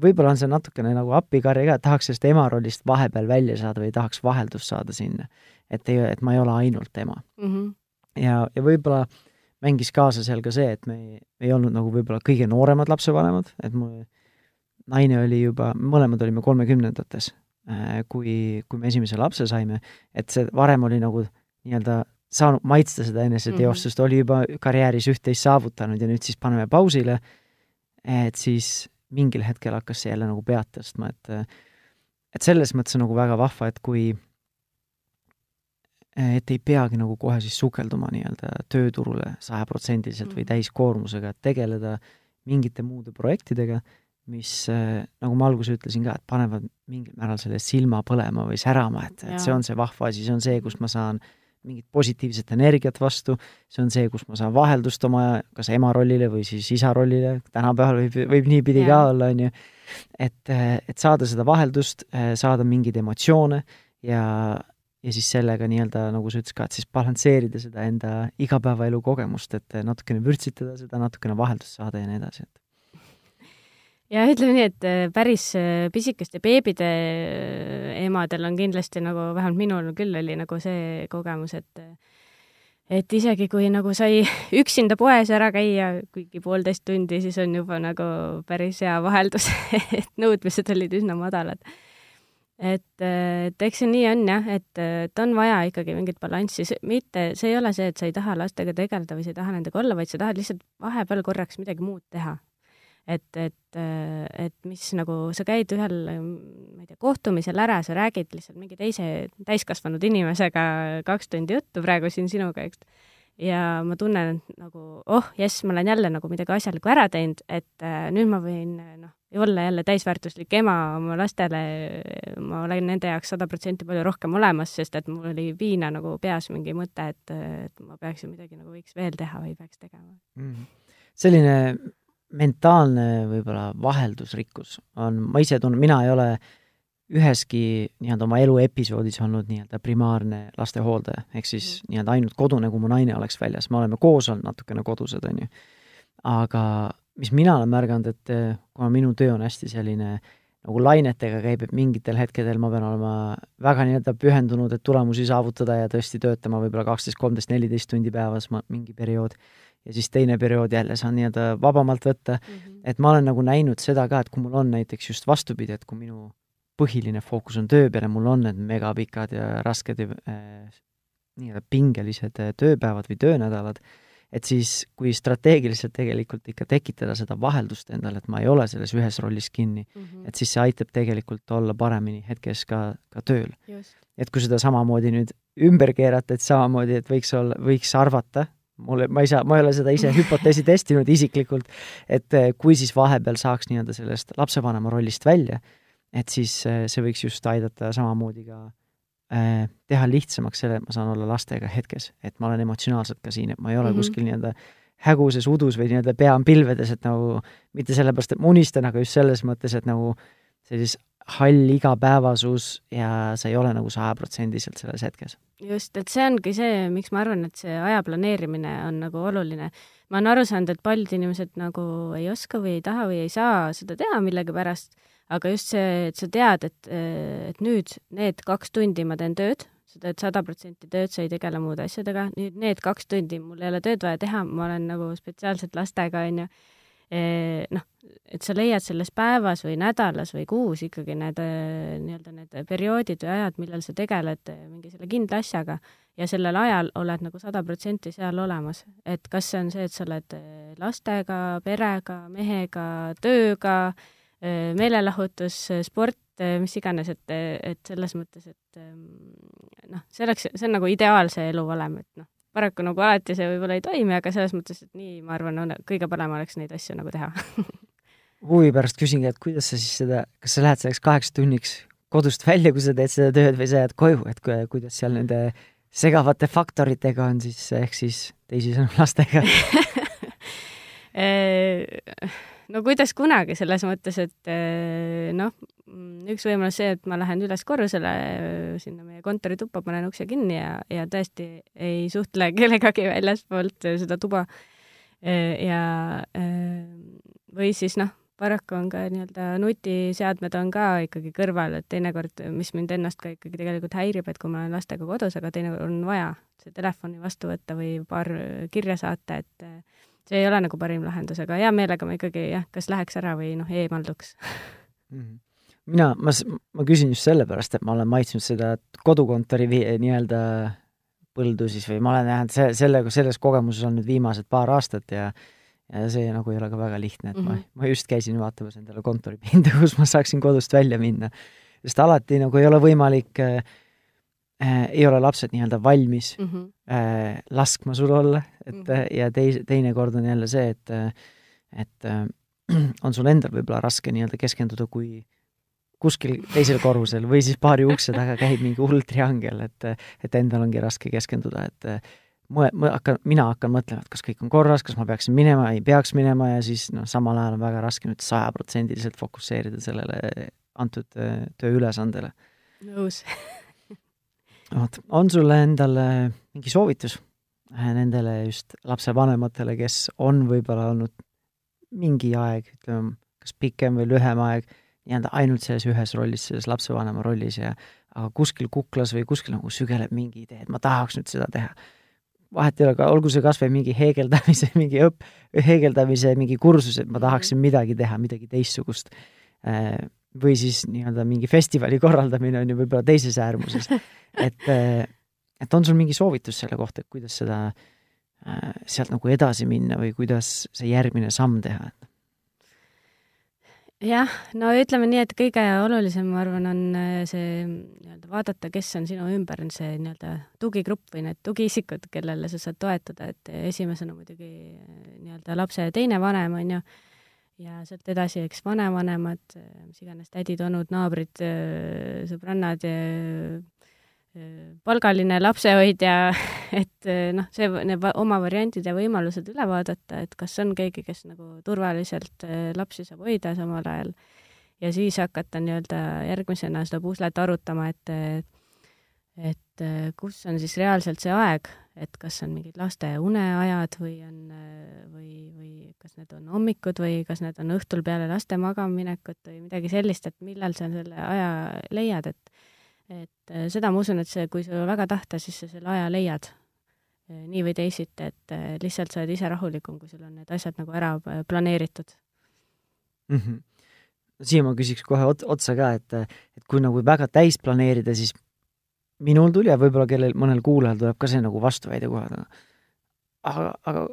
[SPEAKER 2] võib-olla on see natukene nagu appikarje ka, et tahaks sellest ema rollist vahepeal välja saada või tahaks vaheldust saada sinna. et ei, et ma ei ole ainult ema mm. -hmm. ja, ja võib-olla mängis kaasa seal ka see, et me ei, ei olnud nagu võib-olla kõige nooremad lapsevanemad, et mul naine oli juba, mõlemad olime kolmekümnendates, äh, kui, kui me esimese lapse saime, et see varem oli nagu nii-öelda saanud maitsta seda eneseteostust mm, -hmm. oli juba karjääris üht-teist saavutanud ja nüüd siis paneme pausile, et siis mingil hetkel hakkas see jälle nagu pead tõstma, et et selles mõttes on nagu väga vahva, et kui et ei peagi nagu kohe siis sukelduma nii-öelda tööturule sajaprotsendiliselt või mhm. täiskoormusega, et tegeleda mingite muude projektidega mis äh, nagu ma alguses ütlesin ka, et panevad mingil määral selle silma põlema või särama, et, et see on see vahva asi, see on see, kus ma saan mingit positiivset energiat vastu, see on see, kus ma saan vaheldust oma kas ema rollile või siis isa rollile, tänapäeval võib, võib niipidi ka olla, on ju, et, et saada seda vaheldust, saada mingeid emotsioone ja, ja siis sellega nii-öelda, nagu sa ütlesid ka, et siis balansseerida seda enda igapäevaelu kogemust, et natukene vürtsitada seda, natukene vaheldust saada ja nii edasi, et
[SPEAKER 3] ja ütleme nii, et äh, päris äh, pisikeste beebide äh, emadel on kindlasti nagu, vähemalt minul küll oli nagu see kogemus, et et isegi kui nagu sai üksinda poes ära käia, kuigi poolteist tundi, siis on juba nagu päris hea vaheldus et nõudmised olid üsna madalad. et, et eks see nii on jah, et, et on vaja ikkagi mingit balanssi, mitte, see ei ole see, et sa ei taha lastega tegeleda või sa ei taha nendega olla, vaid sa tahad lihtsalt vahepeal korraks midagi muud teha et, et, et mis nagu, sa käid ühel, ma ei tea, kohtumisel ära, sa räägid lihtsalt mingi teise täiskasvanud inimesega kaks tundi juttu praegu siin sinuga, eks. ja ma tunnen, nagu oh, jess, ma olen jälle nagu midagi asjalikku ära teinud, et äh, nüüd ma võin noh, olla jälle täisväärtuslik ema oma lastele, ma olen nende jaoks sada protsenti palju rohkem olemas, sest et mul oli viina nagu peas mingi mõte, et, et ma peaks ju midagi nagu võiks veel teha või peaks tegema mm. -hmm.
[SPEAKER 2] selline mentaalne võib-olla vaheldusrikkus on, ma ise tunnen, mina ei ole üheski nii-öelda oma elu episoodis olnud nii-öelda primaarne lastehooldaja, ehk siis mm. nii-öelda ainult kodune, kui mu naine oleks väljas, me oleme koos olnud natukene kodused, on ju. aga mis mina olen märganud, et eh, kuna minu töö on hästi selline nagu lainetega käib, et mingitel hetkedel ma pean olema väga nii-öelda pühendunud, et tulemusi saavutada ja tõesti töötama võib-olla kaksteist, kolmteist, neliteist tundi päevas ma mingi periood, ja siis teine periood jälle saan nii-öelda vabamalt võtta mm, -hmm. et ma olen nagu näinud seda ka, et kui mul on näiteks just vastupidi, et kui minu põhiline fookus on töö peale, mul on need megapikad ja rasked ja äh, nii-öelda pingelised eh, tööpäevad või töönädalad, et siis, kui strateegiliselt tegelikult ikka tekitada seda vaheldust endale, et ma ei ole selles ühes rollis kinni mm, -hmm. et siis see aitab tegelikult olla paremini hetkes ka, ka tööl. et kui seda samamoodi nüüd ümber keerata, et samamoodi, et võiks olla, võiks arvata, mulle, ma ei saa, ma ei ole seda ise hüpoteesi testinud isiklikult, et eh, kui siis vahepeal saaks nii-öelda sellest lapsevanema rollist välja, et siis eh, see võiks just aidata samamoodi ka Äh, teha lihtsamaks selle, et ma saan olla lastega hetkes, et ma olen emotsionaalselt ka siin, et ma ei ole mm -hmm. kuskil nii-öelda häguses udus või nii-öelda pea on pilvedes, et nagu mitte sellepärast, et ma unistan, aga just selles mõttes, et nagu sellises hall igapäevasus ja sa ei ole nagu sajaprotsendiliselt selles hetkes.
[SPEAKER 3] Just, et see ongi see, miks ma arvan, et see aja planeerimine on nagu oluline. ma olen aru saanud, et paljud inimesed nagu ei oska või ei taha või ei saa seda teha millegipärast aga just see, et sa tead, et, et nüüd need kaks tundi ma teen tööd, sa teed sada protsenti tööd, sa ei tegele muude asjadega, nüüd need kaks tundi mul ei ole tööd vaja teha, ma olen nagu spetsiaalselt lastega, onju. Noh, et sa leiad selles päevas või nädalas või kuus ikkagi need nii-öelda need perioodid või ajad, millal sa tegeled mingi selle kindla asjaga ja sellel ajal oled nagu sada protsenti seal olemas. et kas see on see, et sa oled lastega, perega, mehega, tööga meelelahutus, sport, mis iganes, et, et selles mõttes, et ähm, noh, see oleks, see on nagu ideaalse elu valem, et noh, paraku nagu alati see võib-olla ei toimi, aga selles mõttes, et nii, ma arvan, on kõige parem oleks neid asju nagu teha
[SPEAKER 2] huvi pärast küsingi, et kuidas sa siis seda, kas sa lähed selleks kaheks tunniks kodust välja, kui sa teed seda tööd või sa jääd koju, et kuidas seal nende segavate faktoritega on siis, ehk siis teisisõnu lastega
[SPEAKER 3] no kuidas kunagi, selles mõttes, et eh, noh, üks võimalus see, et ma lähen üles korrusele sinna meie kontorituppa, panen ukse kinni ja, ja tõesti ei suhtle kellegagi väljaspoolt seda tuba. Ja või siis noh, paraku on ka nii-öelda nutiseadmed on ka ikkagi kõrval, et teinekord, mis mind ennast ka ikkagi tegelikult häirib, et kui ma olen lastega kodus, aga teinekord on vaja see telefoni vastu võtta või paar kirja saata, et see ei ole nagu parim lahendus, aga hea meelega ma ikkagi jah, kas läheks ära või noh, eemalduks.
[SPEAKER 2] -hmm. mina, ma, ma küsin just sellepärast, et ma olen maitsnud seda kodukontori nii-öelda põldu siis või ma olen näinud see, selle, selles kogemuses olnud viimased paar aastat ja ja see nagu ei ole ka väga lihtne, et mm -hmm. ma, mhm. ma just käisin vaatamas endale kontoripinda, kus ma saaksin kodust välja minna. sest alati nagu ei ole võimalik äh, äh, ei ole lapsed nii-öelda valmis mm -hmm. äh, laskma sul olla, et mm -hmm. ja teis-, teinekord on jälle see, et äh, et äh, on sul endal võib-olla raske nii-öelda keskenduda, kui kuskil teisel korrusel või siis paari ukse taga käib mingi hull triangel, et et endal ongi raske keskenduda, et ma, ma hakkan, mina hakkan mõtlema, et kas kõik on korras, kas ma peaksin minema, ei peaks minema ja siis noh, samal ajal on väga raske nüüd sajaprotsendiliselt fokusseerida sellele antud tööülesandele.
[SPEAKER 3] nõus
[SPEAKER 2] vot, on sul endale mingi soovitus äh, nendele just lapsevanematele, kes on võib-olla olnud mingi aeg, ütleme, kas pikem või lühem aeg, nii-öelda ainult selles ühes rollis, selles lapsevanema rollis ja aga kuskil kuklas või kuskil nagu sügeleb mingi idee, et ma tahaks nüüd seda teha. vahet ei ole, olgu see kas või mingi heegeldamise, mingi õpp, heegeldamise mingi kursus, et ma mhm. tahaksin midagi teha, midagi teistsugust äh, või siis nii-öelda mingi festivali korraldamine on ju võib-olla teises äärmuses. et, äh, et on sul mingi soovitus selle kohta, et kuidas seda äh, sealt nagu edasi minna või kuidas see järgmine samm teha?
[SPEAKER 3] jah, no ütleme nii, et kõige olulisem, ma arvan, on äh, see nii-öelda vaadata, kes on sinu ümber, on see nii-öelda tugigrupp või need tugiisikud, kellele sa saad toetuda, et esimesena muidugi nii-öelda lapse teine vanem, on ju ja sealt edasi, eks vanavanemad, mis iganes tädid, onud, naabrid, sõbrannad ja palgaline lapsehoidja, et noh, see, need oma variandid ja võimalused üle vaadata, et kas on keegi, kes nagu turvaliselt lapsi saab hoida samal ajal. Ja siis hakata nii-öelda järgmisena seda puslet arutama, et et kus on siis reaalselt see aeg, et kas on mingid laste uneajad või on, või, või kas need on hommikud või kas need on õhtul peale laste magamaminekut või midagi sellist, et millal sa selle aja leiad, et et seda ma usun, et see, kui sul väga tahta, siis sa selle aja leiad nii või teisiti, et lihtsalt sa oled ise rahulikum, kui sul on need asjad nagu ära planeeritud
[SPEAKER 2] mm. -hmm. siia ma küsiks kohe ot-, otsa ka, et, et kui nagu väga täis planeerida, siis minul tuli ja võib-olla kellel, mõnel kuulajal tuleb ka see nagu vastuväide kohe, aga, aga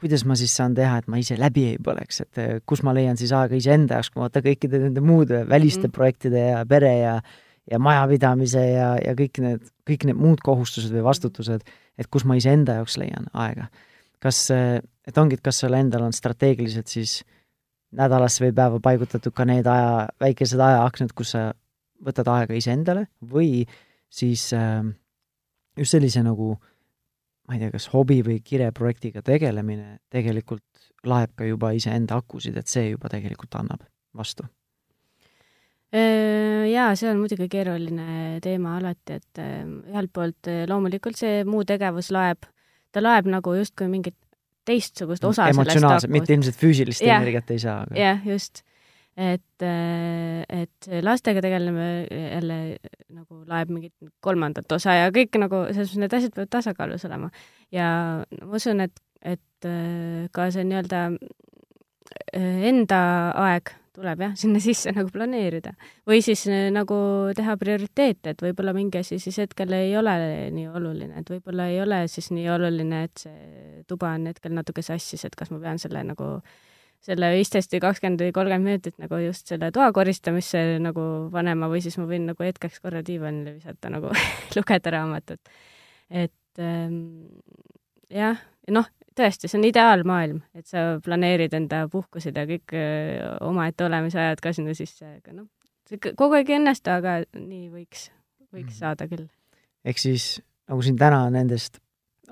[SPEAKER 2] kuidas ma siis saan teha, et ma ise läbi ei põleks, et eh, kus ma leian siis aega iseenda jaoks, kui vaata kõikide nende muude väliste mm. projektide ja pere ja ja majapidamise ja, ja kõik need, kõik need muud kohustused või vastutused, et kus ma iseenda jaoks leian aega. kas, eh, et ongi, et kas sul endal on strateegiliselt siis nädalasse või päeva paigutatud ka need aja, väikesed ajaaknad, kus sa võtad aega iseendale või äh, siis äh, just sellise nagu ma ei tea, kas hobi või kireprojektiga tegelemine tegelikult laeb ka juba iseenda akusid, et see juba tegelikult annab vastu?
[SPEAKER 3] Äh, jaa, see on muidugi keeruline teema alati, et äh, ühelt poolt äh, loomulikult see muu tegevus laeb, ta laeb nagu justkui mingit teistsugust osa
[SPEAKER 2] emotsionaalselt, mitte ilmselt füüsilist ja, energiat ei saa
[SPEAKER 3] aga.... jah, just et, äh, et lastega tegeleme jälle nagu laeb mingit kolmandat osa ja kõik nagu, selles mõttes need asjad peavad tasakaalus olema. ja ma usun, et, et äh, ka see nii-öelda äh, enda aeg tuleb jah, sinna sisse nagu planeerida. või siis nagu teha prioriteete, et võib-olla mingi asi siis hetkel ei ole nii oluline, et võib-olla ei ole siis nii oluline, et see tuba on hetkel natuke sassis, et kas ma pean selle nagu äh, selle viisteist või kakskümmend või kolmkümmend minutit nagu just selle toa koristamisse nagu panema või siis ma võin nagu hetkeks korra diivanile visata nagu lugeda raamatut. et ähm, jah, noh, tõesti, see on ideaalmaailm, et sa planeerid enda puhkused ja kõik öö, omaette olemise ajad ka sinna sisse, aga noh, see kogu aeg ei õnnestu, aga nii võiks, võiks mm. saada küll.
[SPEAKER 2] ehk siis nagu siin täna nendest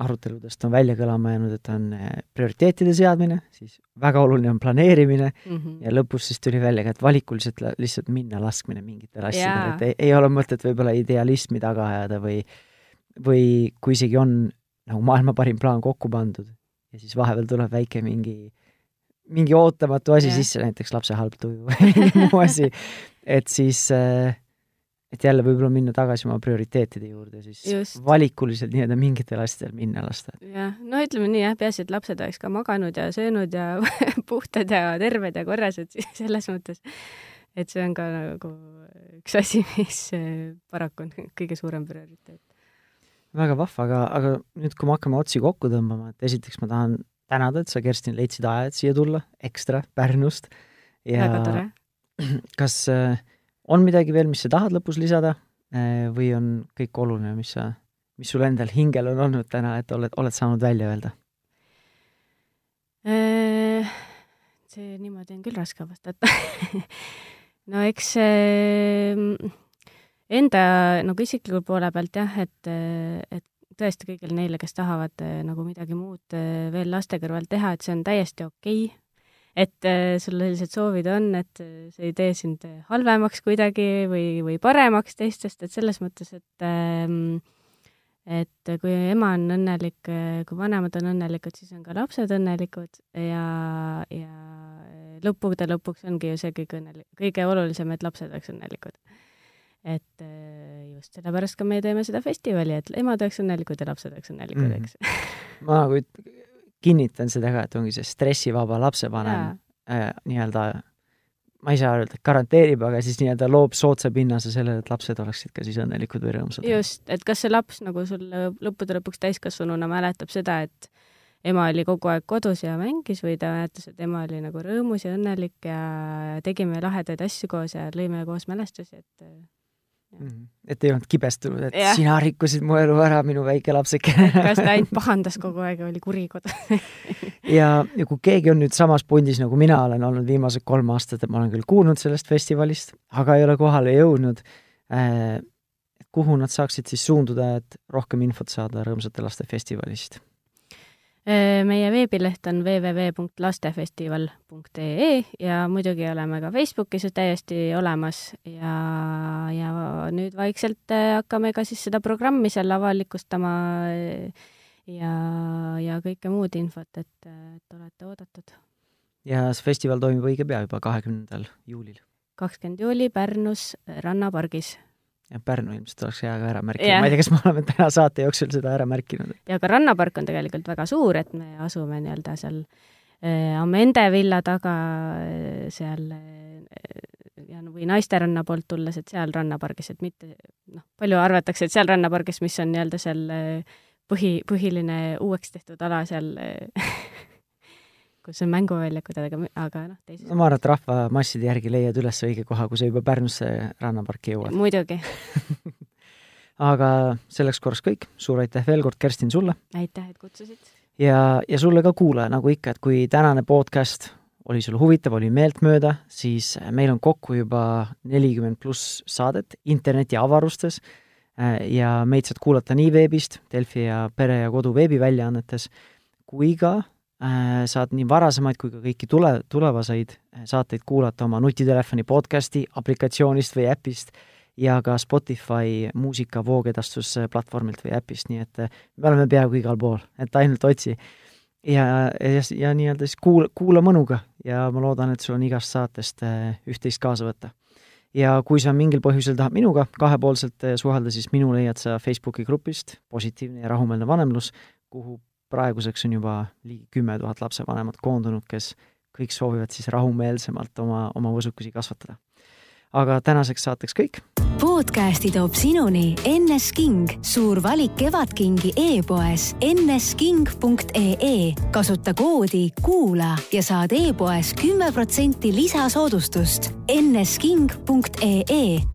[SPEAKER 2] aruteludest on välja kõlama jäänud, et on eh, prioriteetide seadmine, siis väga oluline on planeerimine mm -hmm. ja lõpus siis tuli välja ka, et valikuliselt lihtsalt minna laskmine mingitele asjadele, et ei, ei ole mõtet võib-olla idealismi taga ajada või või kui isegi on nagu maailma parim plaan kokku pandud ja siis vahepeal tuleb väike mingi, mingi ootamatu asi yeah. sisse, näiteks lapse halb tuju või muu asi, et siis äh, et jälle võib-olla minna tagasi oma prioriteetide juurde, siis Just. valikuliselt nii-öelda mingitel asjadel minna lasta.
[SPEAKER 3] jah, no ütleme nii jah, peaasi, et lapsed oleks ka maganud ja söönud ja puhtad ja terved ja korras, et selles mõttes, et see on ka nagu üks asi, mis eh, paraku on kõige suurem prioriteet.
[SPEAKER 2] väga vahva, aga, aga nüüd, kui me hakkame otsi kokku tõmbama, et esiteks ma tahan tänada, et sa, Kerstin, leidsid aja, et siia tulla ekstra Pärnust
[SPEAKER 3] ja väga tore.
[SPEAKER 2] kas äh, on midagi veel, mis sa tahad lõpus lisada? Äh, või on kõik oluline, mis sa, mis sul endal hingel on olnud täna, et oled, oled saanud välja öelda?
[SPEAKER 3] Äh, see niimoodi on küll raske vastata. No eks enda nagu isikliku poole pealt jah, et, et tõesti kõigile neile, kes tahavad nagu midagi muud veel laste kõrval teha, et see on täiesti okei. okay et äh, sul sellised soovid on, et äh, see ei tee sind halvemaks kuidagi või, või paremaks teistest, et selles mõttes, et ähm, et kui ema on õnnelik, kui vanemad on õnnelikud, siis on ka lapsed õnnelikud ja, ja lõppude lõpuks ongi ju see kõige õnnelik-, kõige olulisem, et lapsed oleks õnnelikud. et äh, just sellepärast ka me teeme seda festivali, et emad oleks õnnelikud ja lapsed oleks õnnelikud mm, -hmm. eks
[SPEAKER 2] ma nagu kinnitan seda ka, et ongi see stressivaba lapsevanem äh, nii-öelda, ma ei saa öelda, et garanteerib, aga siis nii-öelda loob soodsa pinnase sellele, et lapsed oleksid ka siis õnnelikud või rõõmsad.
[SPEAKER 3] just, et kas see laps nagu sul lõppude lõpuks täiskasvanuna mäletab seda, et ema oli kogu aeg kodus ja mängis või ta mäletas, et ema oli nagu rõõmus ja õnnelik ja tegime lahedaid asju koos ja lõime koos mälestusi, et.
[SPEAKER 2] Et ei olnud kibestunud, et
[SPEAKER 3] Jah.
[SPEAKER 2] sina rikkusid mu elu ära, minu väike lapseke
[SPEAKER 3] kas ta ainult pahandas kogu aeg ja oli kuri kodus
[SPEAKER 2] ja, ja kui keegi on nüüd samas pundis, nagu mina olen olnud viimased kolm aastat, et ma olen küll kuulnud sellest festivalist, aga ei ole kohale jõudnud äh,, kuhu nad saaksid siis suunduda, et rohkem infot saada Rõõmsate laste festivalist?
[SPEAKER 3] Meie veebileht on www.lastefestival.ee ja muidugi oleme ka Facebookis täiesti olemas ja, ja nüüd vaikselt äh, hakkame ka siis seda programmi seal avalikustama äh, ja, ja kõike muud infot, et, et olete oodatud.
[SPEAKER 2] ja see festival toimub õige pea juba, kahekümnendal juulil.
[SPEAKER 3] kakskümmend juuli Pärnus Rannapargis
[SPEAKER 2] ja Pärnu ilmselt oleks hea ka ära märkida
[SPEAKER 3] Jah.
[SPEAKER 2] ma ei tea, kas me oleme täna saate jooksul seda ära märkinud.
[SPEAKER 3] ja ka rannapark on tegelikult väga suur, et me asume nii-öelda seal äh, Amende villa taga äh, seal äh, ja või naisteranna poolt tulles, et seal rannapargis, et mitte noh, palju arvatakse, et seal rannapargis, mis on nii-öelda seal äh, põhi, põhiline uueks tehtud ala seal äh, kus on mänguväljakud, aga, aga noh, teises
[SPEAKER 2] no ma arvan, et rahvamasside järgi leiad üles õige koha, kui sa juba Pärnusse rannaparki jõuad.
[SPEAKER 3] muidugi,
[SPEAKER 2] aga selleks korraks kõik, suur aitäh veel kord, Kerstin, sulle!
[SPEAKER 3] aitäh, et kutsusid.
[SPEAKER 2] ja, ja sulle ka kuulaja, nagu ikka, et kui tänane podcast oli sulle huvitav, oli meeltmööda, siis meil on kokku juba nelikümmend pluss saadet interneti avarustes ja meid saad kuulata nii veebist, Delfi ja Pere ja Kodu veebiväljaannetes, kui ka saad nii varasemaid kui ka kõiki tule, tulevaseid saateid kuulata oma nutitelefoni podcasti aplikatsioonist või äpist ja ka Spotify muusika voogedastusplatvormilt või äpist, nii et äh, me oleme peaaegu igal pool, et ainult otsi. ja, ja, ja nii-öelda siis kuula, kuula mõnuga ja ma loodan, et sul on igast saatest äh, üht-teist kaasa võtta. ja kui sa mingil põhjusel tahad minuga kahepoolselt äh, suhelda, siis minu leiad sa Facebooki grupist Positiivne ja rahumeelne vanemlus, kuhu praeguseks on juba ligi kümme tuhat lapsevanemat koondunud, kes kõik soovivad siis rahumeelsemalt oma, oma võsukusi kasvatada. aga tänaseks saateks kõik
[SPEAKER 1] podcasti toob sinuni NS King, suur valik Kevadkingi e-poes nsking.ee. kasuta koodi kuula ja saad e-poes kümme protsenti lisasoodustust. nsking.ee